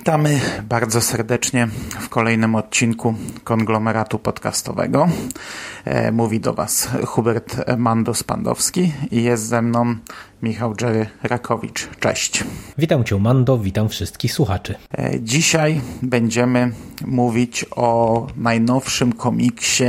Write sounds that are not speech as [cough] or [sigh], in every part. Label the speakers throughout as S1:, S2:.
S1: Witamy bardzo serdecznie w kolejnym odcinku konglomeratu podcastowego. E, mówi do Was Hubert Mando-Spandowski i jest ze mną Michał Jerry Rakowicz. Cześć.
S2: Witam Cię, Mando, witam wszystkich słuchaczy.
S1: E, dzisiaj będziemy mówić o najnowszym komiksie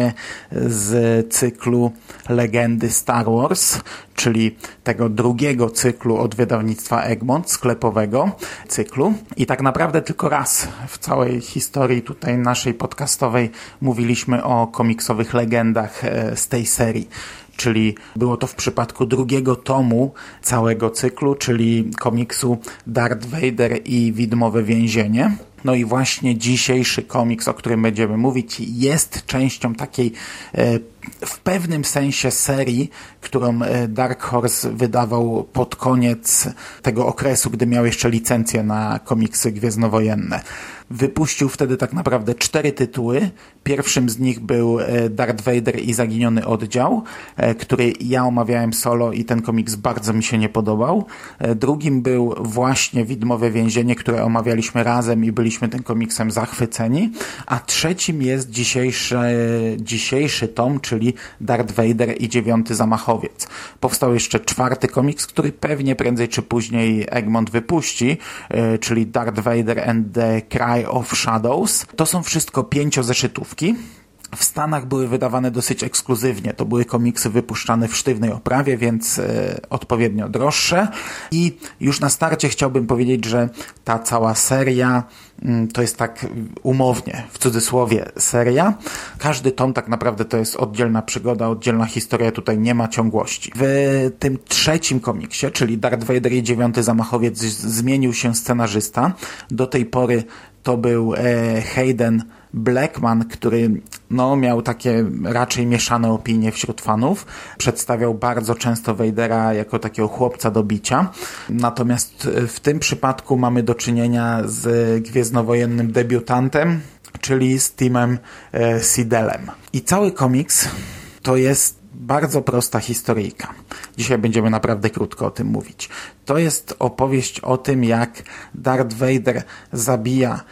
S1: z cyklu Legendy Star Wars, czyli tego drugiego cyklu od wydawnictwa Egmont, sklepowego cyklu. I tak naprawdę tylko raz w całej historii tutaj naszej podcastowej mówiliśmy o komiksowych legendach e, z tej serii czyli było to w przypadku drugiego tomu całego cyklu, czyli komiksu Darth Vader i Widmowe Więzienie. No i właśnie dzisiejszy komiks, o którym będziemy mówić, jest częścią takiej e, w pewnym sensie serii, którą e, Dark Horse wydawał pod koniec tego okresu, gdy miał jeszcze licencję na komiksy gwiezdnowojenne. Wypuścił wtedy tak naprawdę cztery tytuły. Pierwszym z nich był e, Darth Vader i Zaginiony Oddział, który ja omawiałem solo i ten komiks bardzo mi się nie podobał. Drugim był właśnie Widmowe Więzienie, które omawialiśmy razem i byliśmy tym komiksem zachwyceni. A trzecim jest dzisiejszy, dzisiejszy tom, czyli Darth Vader i Dziewiąty Zamachowiec. Powstał jeszcze czwarty komiks, który pewnie prędzej czy później Egmont wypuści, czyli Darth Vader and the Cry of Shadows. To są wszystko pięciozeszytówki. W Stanach były wydawane dosyć ekskluzywnie. To były komiksy wypuszczane w sztywnej oprawie, więc e, odpowiednio droższe. I już na starcie chciałbym powiedzieć, że ta cała seria mm, to jest tak umownie, w cudzysłowie, seria. Każdy tom tak naprawdę to jest oddzielna przygoda, oddzielna historia, tutaj nie ma ciągłości. W tym trzecim komiksie, czyli Darth Vader i Dziewiąty Zamachowiec, zmienił się scenarzysta. Do tej pory to był e, Hayden Blackman, który no, miał takie raczej mieszane opinie wśród fanów. Przedstawiał bardzo często Vadera jako takiego chłopca do bicia. Natomiast w tym przypadku mamy do czynienia z gwiezdnowojennym debiutantem, czyli z Timem e, Sidelem. I cały komiks to jest bardzo prosta historyjka. Dzisiaj będziemy naprawdę krótko o tym mówić. To jest opowieść o tym, jak Darth Vader zabija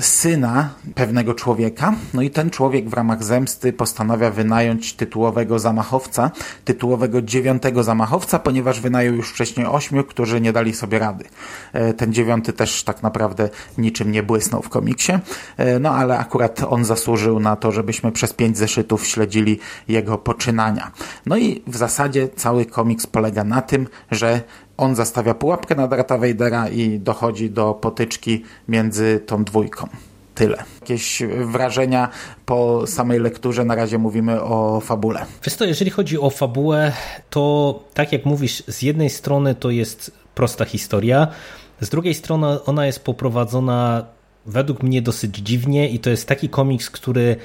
S1: syna pewnego człowieka, no i ten człowiek w ramach zemsty postanawia wynająć tytułowego zamachowca, tytułowego dziewiątego zamachowca, ponieważ wynajął już wcześniej ośmiu, którzy nie dali sobie rady. Ten dziewiąty też tak naprawdę niczym nie błysnął w komiksie, no ale akurat on zasłużył na to, żebyśmy przez pięć zeszytów śledzili jego poczynania. No i w zasadzie cały komiks polega na tym, że on zastawia pułapkę na Darta Vadera i dochodzi do potyczki między tą dwójką. Tyle. Jakieś wrażenia po samej lekturze, na razie mówimy o fabule.
S2: Wiesz to, jeżeli chodzi o fabułę, to tak jak mówisz, z jednej strony to jest prosta historia, z drugiej strony ona jest poprowadzona według mnie dosyć dziwnie i to jest taki komiks, który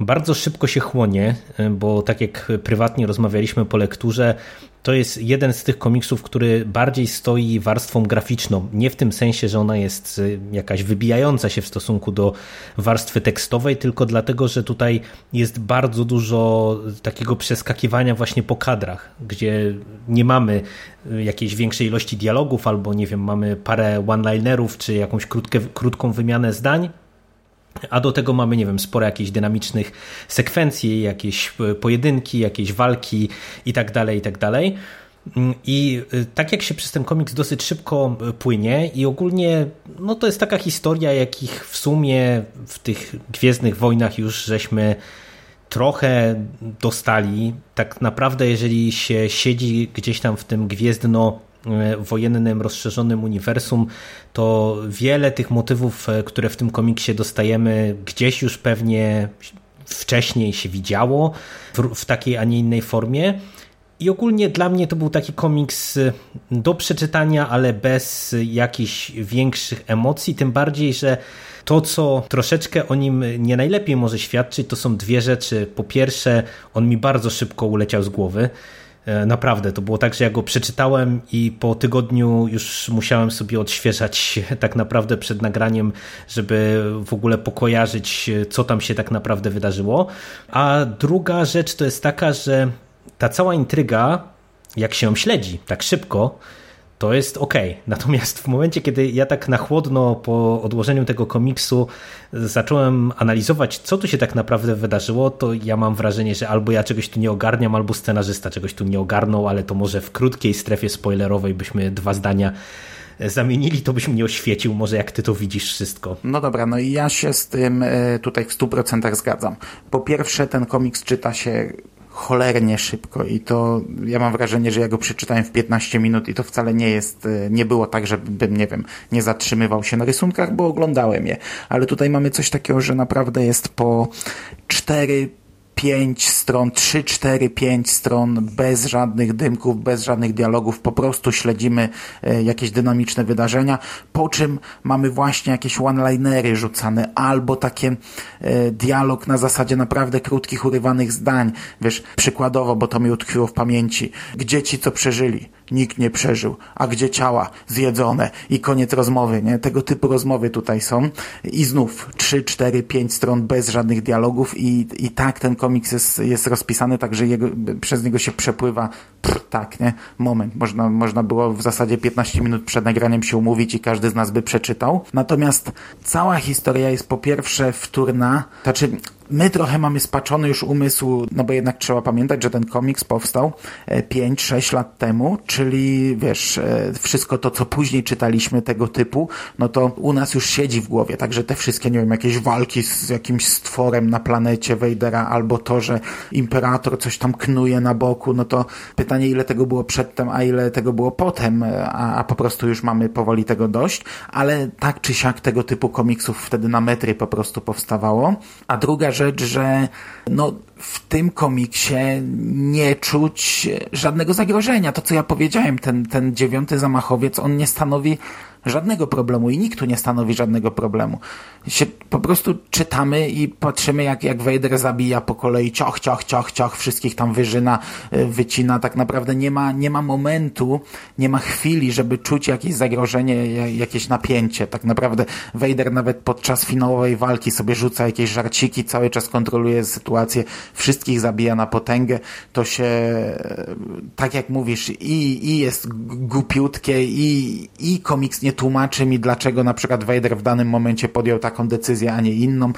S2: bardzo szybko się chłonie, bo tak jak prywatnie rozmawialiśmy po lekturze, to jest jeden z tych komiksów, który bardziej stoi warstwą graficzną. Nie w tym sensie, że ona jest y, jakaś wybijająca się w stosunku do warstwy tekstowej, tylko dlatego, że tutaj jest bardzo dużo takiego przeskakiwania właśnie po kadrach, gdzie nie mamy y, jakiejś większej ilości dialogów, albo nie wiem, mamy parę one-linerów, czy jakąś krótkę, krótką wymianę zdań, a do tego mamy, nie wiem, sporo jakichś dynamicznych sekwencji, jakieś e, pojedynki, jakieś walki i tak dalej, i tak dalej. Mm, I e, tak jak się przez ten komiks dosyć szybko e, płynie i ogólnie no to jest taka historia, jakich w sumie w tych Gwiezdnych Wojnach już żeśmy trochę dostali. Tak naprawdę jeżeli się siedzi gdzieś tam w tym gwiezdno wojennym, rozszerzonym uniwersum, to wiele tych motywów, e, które w tym komiksie dostajemy, gdzieś już pewnie wcześniej się widziało w, w takiej, a nie innej formie. I ogólnie dla mnie to był taki komiks y, do przeczytania, ale bez jakichś większych emocji. Tym bardziej, że to, co troszeczkę o nim nie najlepiej może świadczyć, to są dwie rzeczy. Po pierwsze, on mi bardzo szybko uleciał z głowy. E, naprawdę, to było tak, że ja go przeczytałem i po tygodniu już musiałem sobie odświeżać [laughs] tak naprawdę przed nagraniem, żeby w ogóle pokojarzyć, co tam się tak naprawdę wydarzyło. A druga rzecz to jest taka, że ta cała intryga, jak się ją śledzi tak szybko, to jest ok. Natomiast w momencie, kiedy ja tak na chłodno po odłożeniu tego komiksu zacząłem analizować, co tu się tak naprawdę wydarzyło, to ja mam wrażenie, że albo ja czegoś tu nie ogarniam, albo scenarzysta czegoś tu nie ogarnął, ale to może w krótkiej strefie spoilerowej byśmy dwa zdania zamienili, to byś mnie oświecił, może jak ty to widzisz wszystko.
S1: No dobra, no i ja się z tym e, tutaj w 100% zgadzam. Po pierwsze, ten komiks czyta się cholernie szybko i to ja mam wrażenie, że ja go przeczytałem w 15 minut i to wcale nie jest, e, nie było tak, żebym, nie wiem, nie zatrzymywał się na rysunkach, bo oglądałem je, ale tutaj mamy coś takiego, że naprawdę jest po 4 pięć stron, trzy, cztery, pięć stron, bez żadnych dymków, bez żadnych dialogów, po prostu śledzimy e, jakieś dynamiczne wydarzenia, po czym mamy właśnie jakieś one-linery rzucane, albo takie e, dialog na zasadzie naprawdę krótkich, urywanych zdań, wiesz, przykładowo, bo to mi utkwiło w pamięci, gdzie ci, co przeżyli, nikt nie przeżył, a gdzie ciała zjedzone i koniec rozmowy, nie? Tego typu rozmowy tutaj są i znów 3, 4, 5 stron bez żadnych dialogów i, i tak ten komiks jest, jest rozpisany tak, że jego, przez niego się przepływa pff, tak, nie? Moment. Można, można było w zasadzie 15 minut przed nagraniem się umówić i każdy z nas by przeczytał. Natomiast cała historia jest po pierwsze wtórna, znaczy my trochę mamy spaczony już umysł, no bo jednak trzeba pamiętać, że ten komiks powstał 5-6 e, lat temu, czyli wiesz, e, wszystko to, co później czytaliśmy tego typu, no to u nas już siedzi w głowie, także te wszystkie, nie wiem, jakieś walki z jakimś stworem na planecie Vadera, albo to, że Imperator coś tam knuje na boku, no to pytanie, ile tego było przedtem, a ile tego było potem, a, a po prostu już mamy powoli tego dość, ale tak czy siak tego typu komiksów wtedy na metry po prostu powstawało. A druga że no, w tym komiksie nie czuć żadnego zagrożenia. To, co ja powiedziałem, ten, ten dziewiąty zamachowiec, on nie stanowi żadnego problemu i nikt tu nie stanowi żadnego problemu. Się po prostu czytamy i patrzymy, jak, jak Vader zabija po kolei cioch, cioch, cioch, cioch, wszystkich tam wyżyna, y, wycina. Tak naprawdę nie ma, nie ma momentu, nie ma chwili, żeby czuć jakieś zagrożenie, jakieś napięcie. Tak naprawdę Vader nawet podczas finałowej walki sobie rzuca jakieś żarciki, cały czas kontroluje sytuację, wszystkich zabija na potęgę. To się, tak jak mówisz, i, i jest głupiutkie, i, i komiks nie nie tłumaczy mi, dlaczego na przykład Vader w danym momencie podjął taką decyzję, a nie inną.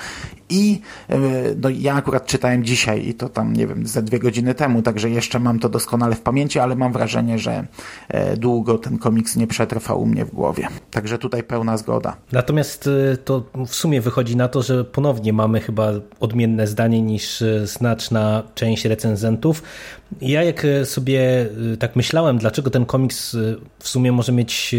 S1: I e, no, ja akurat czytałem dzisiaj i to tam, nie wiem, ze dwie godziny temu, także jeszcze mam to doskonale w pamięci, ale mam wrażenie, że e, długo ten komiks nie przetrwał u mnie w głowie. Także tutaj pełna zgoda.
S2: Natomiast e, to w sumie wychodzi na to, że ponownie mamy chyba odmienne zdanie niż znaczna część recenzentów. Ja jak sobie tak myślałem, dlaczego ten komiks w sumie może mieć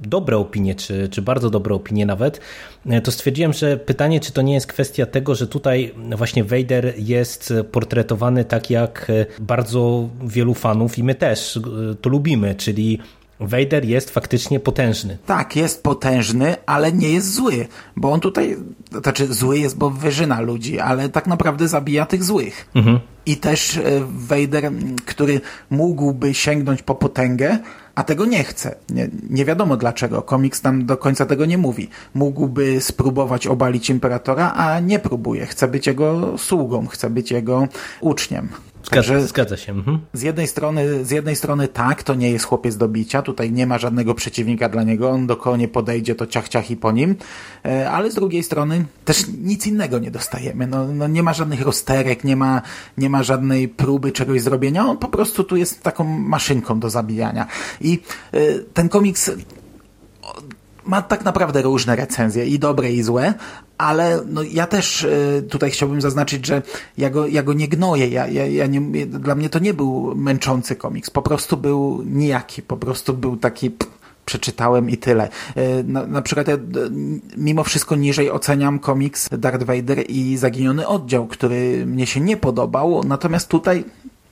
S2: dobre opinie, czy, czy bardzo dobre opinie nawet, e, to stwierdziłem, że pytanie, czy to nie jest kwestia tego, że tutaj właśnie Vader jest portretowany tak jak e, bardzo wielu fanów i my też e, to lubimy, czyli Vader jest faktycznie potężny.
S1: Tak, jest potężny, ale nie jest zły, bo on tutaj, znaczy zły jest, bo wyżyna ludzi, ale tak naprawdę zabija tych złych. Mhm. I też Vader, który mógłby sięgnąć po potęgę, a tego nie chce. Nie, nie wiadomo dlaczego. Komiks tam do końca tego nie mówi. Mógłby spróbować obalić imperatora, a nie próbuje. Chce być jego sługą, chce być jego uczniem.
S2: Zgadza, zgadza się. Mhm.
S1: Z, jednej strony, z jednej strony tak, to nie jest chłopiec do bicia, tutaj nie ma żadnego przeciwnika dla niego, on do kogo nie podejdzie, to ciach, ciach i po nim, e, ale z drugiej strony też nic innego nie dostajemy. No, no nie ma żadnych rozterek, nie ma, nie ma żadnej próby czegoś zrobienia, on po prostu tu jest taką maszynką do zabijania. I e, ten komiks ma tak naprawdę różne recenzje, i dobre, i złe, ale no, ja też y, tutaj chciałbym zaznaczyć, że ja go, ja go nie gnoję. Ja, ja, ja nie, dla mnie to nie był męczący komiks. Po prostu był nijaki. Po prostu był taki... Przeczytałem i tyle. Y, na, na przykład ja mimo wszystko niżej oceniam komiks Darth Vader i Zaginiony Oddział, który mnie się nie podobał, natomiast tutaj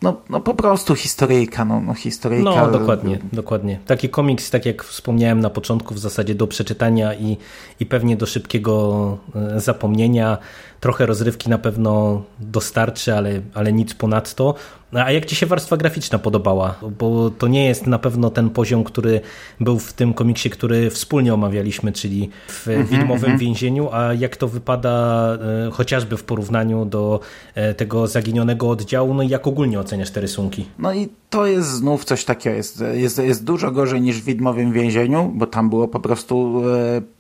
S1: no, no po prostu historyjka, no, no historyjka.
S2: No, dokładnie, dokładnie. Taki komiks, tak jak wspomniałem na początku, w zasadzie do przeczytania i, i pewnie do szybkiego e, zapomnienia. Trochę rozrywki na pewno dostarczy, ale, ale nic ponadto. A jak Ci się warstwa graficzna podobała? Bo to nie jest na pewno ten poziom, który był w tym komiksie, który wspólnie omawialiśmy, czyli w mm -hmm, widmowym mm -hmm. więzieniu, a jak to wypada e, chociażby w porównaniu do e, tego zaginionego oddziału, no i jak ogólnie oceniasz te rysunki?
S1: No i to jest znów coś takiego, jest, jest, jest dużo gorzej niż w widmowym więzieniu, bo tam było po prostu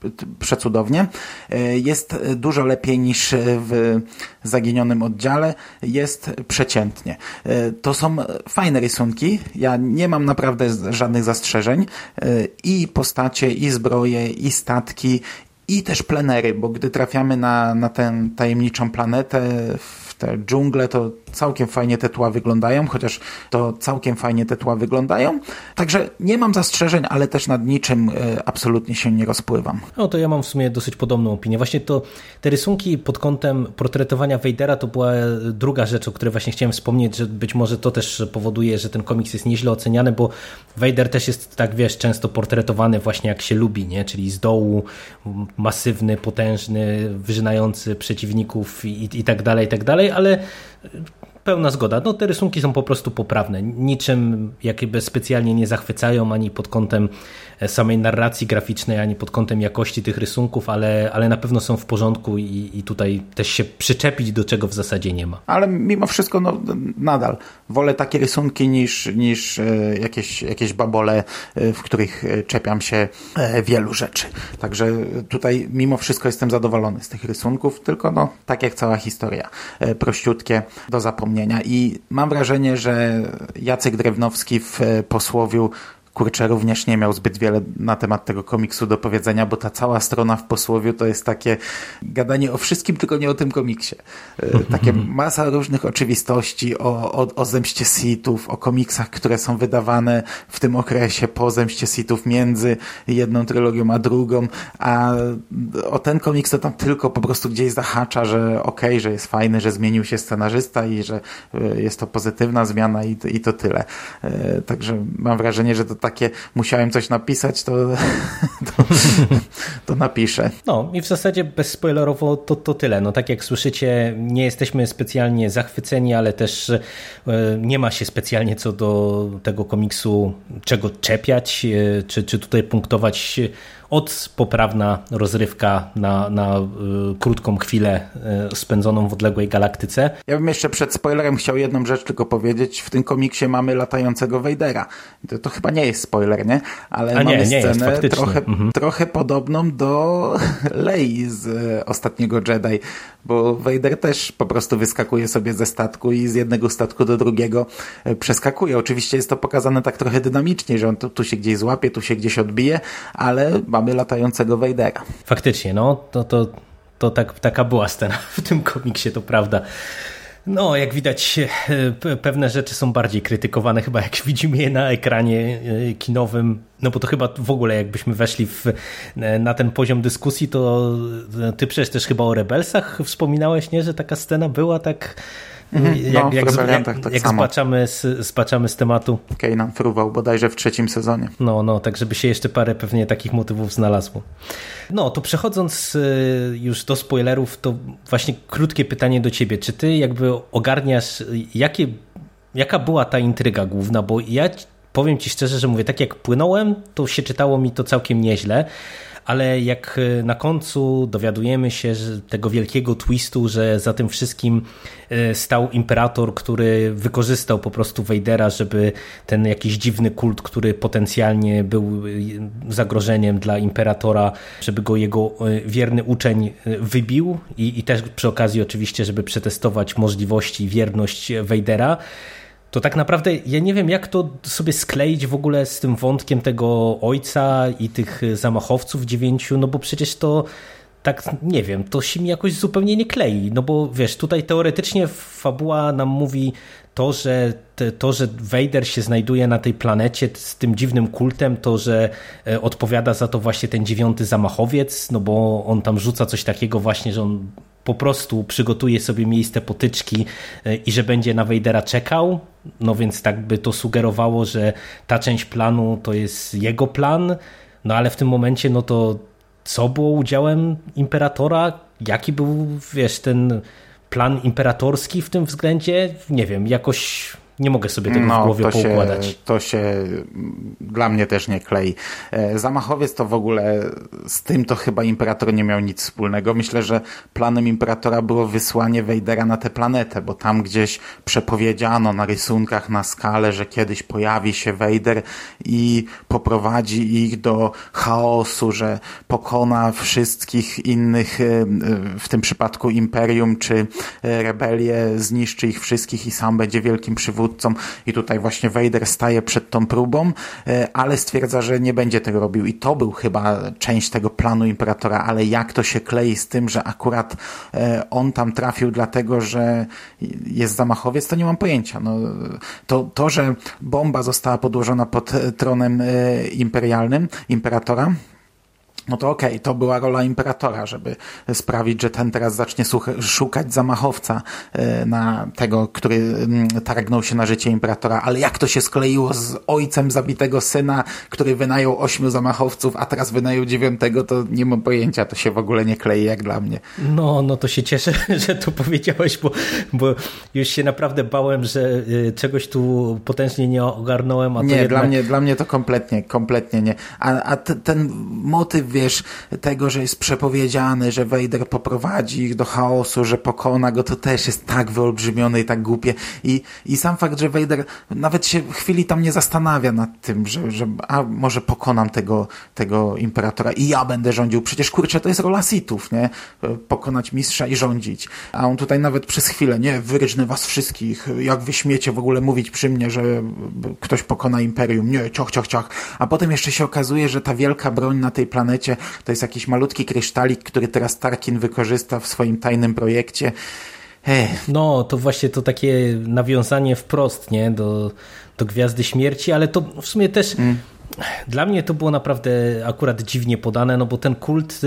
S1: e, przecudownie. E, jest dużo lepiej niż w zaginionym oddziale, jest przeciętnie. E, to są fajne rysunki, ja nie mam naprawdę żadnych zastrzeżeń. E, I postacie, i zbroje, i statki, i też plenery, bo gdy trafiamy na, na tę tajemniczą planetę, w te dżungle, to całkiem fajnie te tła wyglądają, chociaż to całkiem fajnie te tła wyglądają. Także nie mam zastrzeżeń, ale też nad niczym e, absolutnie się nie rozpływam.
S2: No to ja mam w sumie dosyć podobną opinię. Właśnie to te rysunki pod kątem portretowania Vadera to była druga rzecz, o której właśnie chciałem wspomnieć, że być może to też powoduje, że ten komiks jest nieźle oceniany, bo Vader też jest tak, wiesz, często portretowany właśnie jak się lubi, nie? Czyli z dołu masywny, potężny, wyżynający przeciwników i, i tak dalej, i tak dalej, ale pełna zgoda. No, te rysunki są po prostu poprawne. Niczym jakby specjalnie nie zachwycają ani pod kątem samej narracji graficznej, ani pod kątem jakości tych rysunków, ale, ale na pewno są w porządku i, i tutaj też się przyczepić do czego w zasadzie nie ma.
S1: Ale mimo wszystko no, nadal wolę takie rysunki niż, niż e, jakieś, jakieś babole, e, w których czepiam się wielu rzeczy. Także tutaj mimo wszystko jestem zadowolony z tych rysunków, tylko no, tak jak cała historia, prościutkie do zapomnienia i mam wrażenie, że Jacek Drewnowski w posłowiu kurczę, również nie miał zbyt wiele na temat tego komiksu do powiedzenia, bo ta cała strona w posłowiu to jest takie gadanie o wszystkim, tylko nie o tym komiksie. E, [laughs] takie masa różnych oczywistości o, o, o zemście Sithów, o komiksach, które są wydawane w tym okresie po zemście Sithów między jedną trylogią a drugą, a o ten komiks to tam tylko po prostu gdzieś zahacza, że okej, okay, że jest fajny, że zmienił się scenarzysta i że e, jest to pozytywna zmiana i, i to tyle. E, także mam wrażenie, że to takie musiałem coś napisać, to, [laughs] to, to napiszę.
S2: No i w zasadzie bezspoilerowo to, to tyle. No tak jak słyszycie, nie jesteśmy specjalnie zachwyceni, ale też e, nie ma się specjalnie co do tego komiksu czego czepiać, e, czy, czy tutaj punktować od poprawna rozrywka na, na y, krótką chwilę y, spędzoną w odległej galaktyce.
S1: Ja bym jeszcze przed spoilerem chciał jedną rzecz tylko powiedzieć. W tym komiksie mamy latającego Vadera. To, to chyba nie jest spoiler, nie? Ale A mamy nie, nie scenę jest, trochę, mhm. trochę podobną do [laughs] Lei z y, Ostatniego Jedi, bo Vader też po prostu wyskakuje sobie ze statku i z jednego statku do drugiego y, przeskakuje. Oczywiście jest to pokazane tak trochę dynamicznie, że on tu, tu się gdzieś złapie, tu się gdzieś odbije, ale mamy latającego Vadera.
S2: Faktycznie, no to, to, to tak, taka była scena w tym komiksie, to prawda. No, jak widać, e, pewne rzeczy są bardziej krytykowane, chyba jak [laughs] widzimy je na ekranie e, kinowym. No bo to chyba w ogóle, jakbyśmy weszli w, e, na ten poziom dyskusji, to ty przecież też chyba o Rebelsach wspominałeś, nie? Że taka scena była tak
S1: Mhm. jak, no, jak, jak, tak
S2: jak zbaczamy, z, zbaczamy z tematu.
S1: Kanan fruwał bodajże w trzecim sezonie.
S2: No, no, tak żeby się jeszcze parę pewnie takich motywów znalazło. No, to przechodząc y, już do spoilerów, to właśnie krótkie pytanie do ciebie. Czy ty jakby ogarniasz, jakie, jaka była ta intryga główna? Bo ja powiem ci szczerze, że mówię, tak jak płynąłem, to się czytało mi to całkiem nieźle, ale jak e, na końcu dowiadujemy się tego wielkiego twistu, że za tym wszystkim e, stał imperator, który wykorzystał po prostu Vadera, żeby ten jakiś dziwny kult, który potencjalnie był e, zagrożeniem dla imperatora, żeby go jego wierny uczeń wybił. I, i też przy okazji oczywiście, żeby przetestować możliwości i wierność Vadera, to tak naprawdę ja nie wiem, jak to sobie skleić w ogóle z tym wątkiem tego ojca i tych zamachowców dziewięciu, no bo przecież to tak, nie wiem, to się mi jakoś zupełnie nie klei, no bo wiesz, tutaj teoretycznie fabuła nam mówi to, że to, że Vader się znajduje na tej planecie z tym dziwnym kultem, to, że e, odpowiada za to właśnie ten dziewiąty zamachowiec, no bo on tam rzuca coś takiego właśnie, że on po prostu przygotuje sobie miejsce potyczki e, i że będzie na Vadera czekał, no więc tak by to sugerowało, że ta część planu to jest jego plan, no ale w tym momencie no to co było udziałem Imperatora? Jaki był, wiesz, ten plan imperatorski w tym względzie? Nie wiem, jakoś nie mogę sobie tego
S1: no,
S2: w głowie
S1: to
S2: poukładać.
S1: Się, to się dla mnie też nie klei. E, zamachowiec to w ogóle z tym to chyba Imperator nie miał nic wspólnego. Myślę, że planem Imperatora było wysłanie Wejdera na tę planetę, bo tam gdzieś przepowiedziano na rysunkach, na skalę, że kiedyś pojawi się Wejder i poprowadzi ich do chaosu, że pokona wszystkich innych, e, w tym przypadku Imperium czy rebelię, zniszczy ich wszystkich i sam będzie wielkim przywódcą przywódcą i tutaj właśnie Vader staje przed tą próbą, e, ale stwierdza, że nie będzie tego robił i to był chyba część tego planu Imperatora, ale jak to się klei z tym, że akurat e, on tam trafił dlatego, że jest zamachowiec, to nie mam pojęcia. No, to, to, że bomba została podłożona pod tronem e, imperialnym, imperatora, no to okej, okay, to była rola imperatora, żeby sprawić, że ten teraz zacznie szukać zamachowca e, na tego, który mm, targnął się na życie imperatora, ale jak to się skleiło z ojcem zabitego syna, który wynajął ośmiu zamachowców, a teraz wynajął dziewiątego, to nie mam pojęcia, to się w ogóle nie klei jak dla mnie.
S2: No, no to się cieszę, [laughs] że to powiedziałeś, bo, bo już się naprawdę bałem, że y, czegoś tu potężnie nie ogarnąłem, a
S1: Nie,
S2: jednak...
S1: dla mnie, dla mnie to kompletnie, kompletnie nie. A, a ten motyw wiesz, tego, że jest przepowiedziane, że Vader poprowadzi ich do chaosu, że pokona go, to też jest tak wyolbrzymione i tak głupie. I, i sam fakt, że Vader nawet się chwili tam nie zastanawia nad tym, że, że a może pokonam tego, tego imperatora i ja będę rządził. Przecież kurczę, to jest rola Sithów, nie? Pokonać mistrza i rządzić. A on tutaj nawet przez chwilę, nie, wyrycznę was wszystkich, jak wy śmiecie w ogóle mówić przy mnie, że ktoś pokona imperium, nie, ciach, ciach, ciach. A potem jeszcze się okazuje, że ta wielka broń na tej planecie to jest jakiś malutki kryształik, który teraz Tarkin wykorzysta w swoim tajnym projekcie.
S2: No, to właśnie to takie nawiązanie wprost, nie, do, do Gwiazdy Śmierci, ale to w sumie też mm. dla mnie to było naprawdę akurat dziwnie podane, no bo ten kult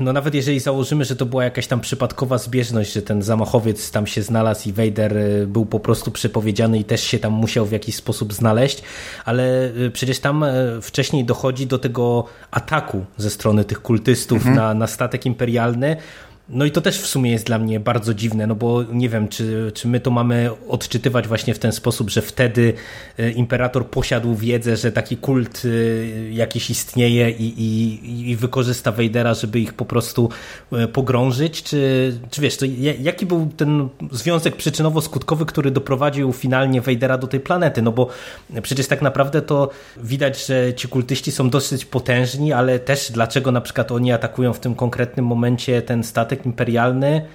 S2: no nawet jeżeli założymy, że to była jakaś tam przypadkowa zbieżność, że ten zamachowiec tam się znalazł i Vader y, był po prostu przepowiedziany i też się tam musiał w jakiś sposób znaleźć, ale y, przecież tam y, wcześniej dochodzi do tego ataku ze strony tych kultystów mhm. na, na statek imperialny, no i to też w sumie jest dla mnie bardzo dziwne, no bo nie wiem, czy, czy my to mamy odczytywać właśnie w ten sposób, że wtedy e, imperator posiadł wiedzę, że taki kult e, jakiś istnieje i, i, i wykorzysta Wejdera, żeby ich po prostu e, pogrążyć, czy, czy wiesz, to jaki był ten związek przyczynowo-skutkowy, który doprowadził finalnie Wejdera do tej planety, no bo przecież tak naprawdę to widać, że ci kultyści są dosyć potężni, ale też dlaczego na przykład oni atakują w tym konkretnym momencie ten statek statek imperialny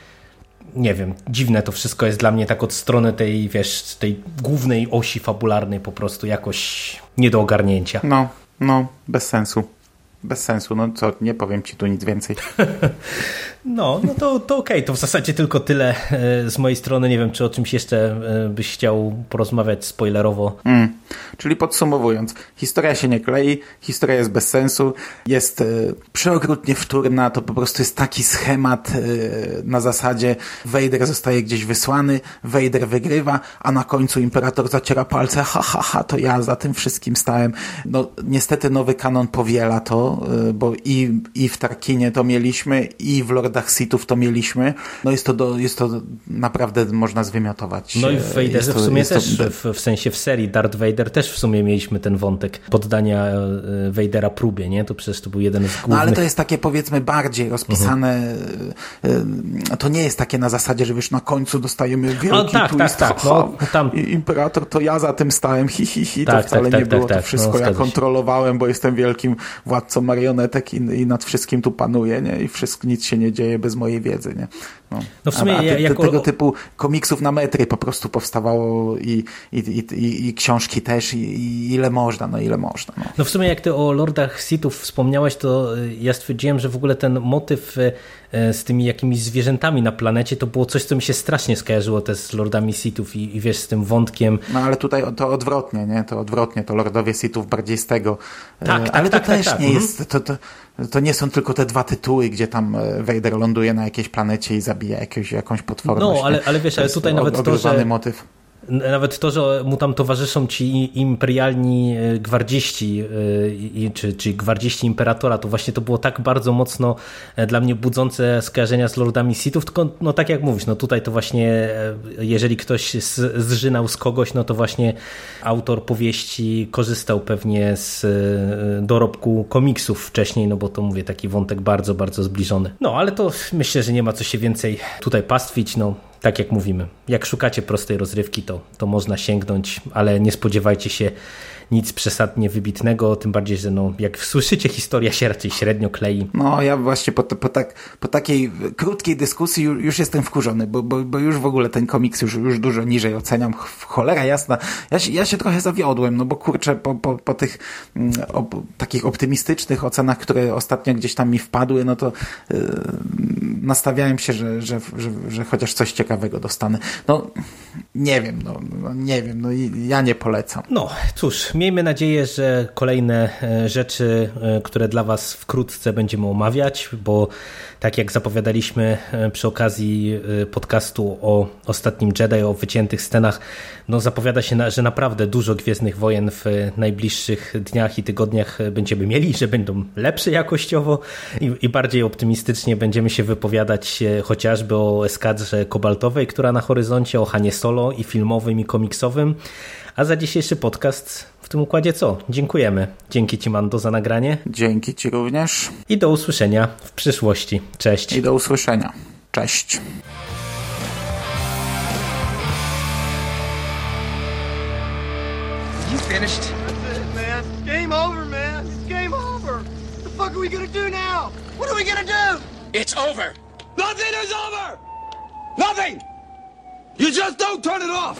S2: nie wiem, dziwne to wszystko jest dla mnie tak od strony tej, wiesz, tej głównej osi fabularnej po prostu jakoś nie do ogarnięcia.
S1: No, no, bez sensu. Bez sensu, no co, nie powiem ci tu nic więcej. [laughs]
S2: No, no to, to okej, okay. to w zasadzie tylko tyle e, z mojej strony. Nie wiem, czy o czymś jeszcze e, byś chciał porozmawiać spoilerowo.
S1: Mm. Czyli podsumowując, historia się nie klei, historia jest bez sensu, jest e, przeokrutnie wtórna, to po prostu jest taki schemat na zasadzie Vader zostaje gdzieś wysłany, Vader wygrywa, a na końcu Imperator zaciera palce, ha, ha, ha, to ja za tym wszystkim stałem. No, niestety nowy kanon powiela to, bo i, i w Tarkinie to mieliśmy, i w Lordach Sithów to mieliśmy. No jest to, do, jest to naprawdę można zwymiotować.
S2: No i w Vaderze w sumie też, to... w, w sensie w serii Darth Vader też w sumie mieliśmy ten wątek poddania e, Vadera próbie, nie? To przecież to był jeden z głównych...
S1: No ale to jest takie powiedzmy bardziej rozpisane, mhm. to nie jest takie na zasadzie, że wiesz, na końcu dostajemy wielki o, tak, twist, tak, tak. No, tam... imperator to ja za tym stałem, hi, hi, hi. Tak, to wcale tak, nie tak, było tak, to wszystko, no, ja kontrolowałem, bo jestem wielkim władcą marionetek i, i nad wszystkim tu panuję, nie? I wszystko, nic się nie dzieje bez mojej wiedzy, nie? No, no w sumie a, a te, jako... tego typu komiksów na metry po prostu powstawało i, i, i, i książki też i, ile można, no ile można. No.
S2: no w sumie jak ty o Lordach Sithów wspomniałeś, to y, ja stwierdziłem, że w ogóle ten motyw y, y, z tymi jakimiś zwierzętami na planecie to było coś, co mi się strasznie skojarzyło też z Lordami Sithów i, i wiesz, z tym wątkiem.
S1: No ale tutaj to odwrotnie, nie? To odwrotnie, to Lordowie Sithów bardziej z tego. Tak, tak ale tak, to tak, też tak, nie jest jest, to, to, to nie są tylko te dwa tytuły, gdzie tam e, Ląduje na jakiejś planecie i zabija jakąś, jakąś potworność.
S2: No, ale, ale wiesz, ale tutaj nawet to, że...
S1: motyw.
S2: Nawet to, że mu tam towarzyszą ci imperialni e, gwardziści, e, czy, czy gwardziści imperatora, to właśnie to było tak bardzo mocno e, dla mnie budzące skojarzenia z Lordami Sithów, tylko no tak jak mówisz, no tutaj to właśnie jeżeli ktoś zżynał z kogoś, no to właśnie autor powieści korzystał pewnie z dorobku komiksów wcześniej, no bo to mówię, taki wątek bardzo, bardzo zbliżony. No, ale to myślę, że nie ma co się więcej tutaj pastwić, no tak jak mówimy, jak szukacie prostej rozrywki, to, to można sięgnąć, ale nie spodziewajcie się nic przesadnie wybitnego, tym bardziej, że no, jak słyszycie, historia się raczej średnio klei.
S1: No, ja właśnie po, po, tak, po takiej krótkiej dyskusji już, już jestem wkurzony, bo, bo, bo, już w ogóle ten komiks już, już dużo niżej oceniam. Cholera jasna. Ja się, ja się trochę zawiodłem, no bo kurczę, po, po, po tych mm, takich optymistycznych ocenach, które ostatnio gdzieś tam mi wpadły, no to yy, nastawiałem się, że, że, że, że chociaż coś ciekawego dostanę. No, nie wiem, no, no nie wiem, no ja nie polecam.
S2: No, cóż, miejmy nadzieję, że kolejne e, rzeczy, e, które dla Was wkrótce będziemy omawiać, bo tak jak zapowiadaliśmy e, przy okazji podcastu o ostatnim Jedi, o wyciętych scenach, no zapowiada się, że naprawdę dużo Gwiezdnych Wojen w najbliższych dniach i tygodniach będziemy mieli, że będą lepsze jakościowo i, i bardziej optymistycznie będziemy się wypowiadać chociażby o eskadrze kobaltowej, która na horyzoncie, o Hanie Solo i filmowym i komiksowym. A za dzisiejszy podcast w tym układzie co? Dziękujemy. Dzięki Ci, Mando, za nagranie.
S1: Dzięki Ci również.
S2: I do usłyszenia w przyszłości. Cześć.
S1: I do usłyszenia. Cześć. You finished? That's it, man. Game over, man. It's game over. What the fuck are we gonna do now? What are we gonna do? It's over. Nothing is over! Nothing! You just don't turn it off!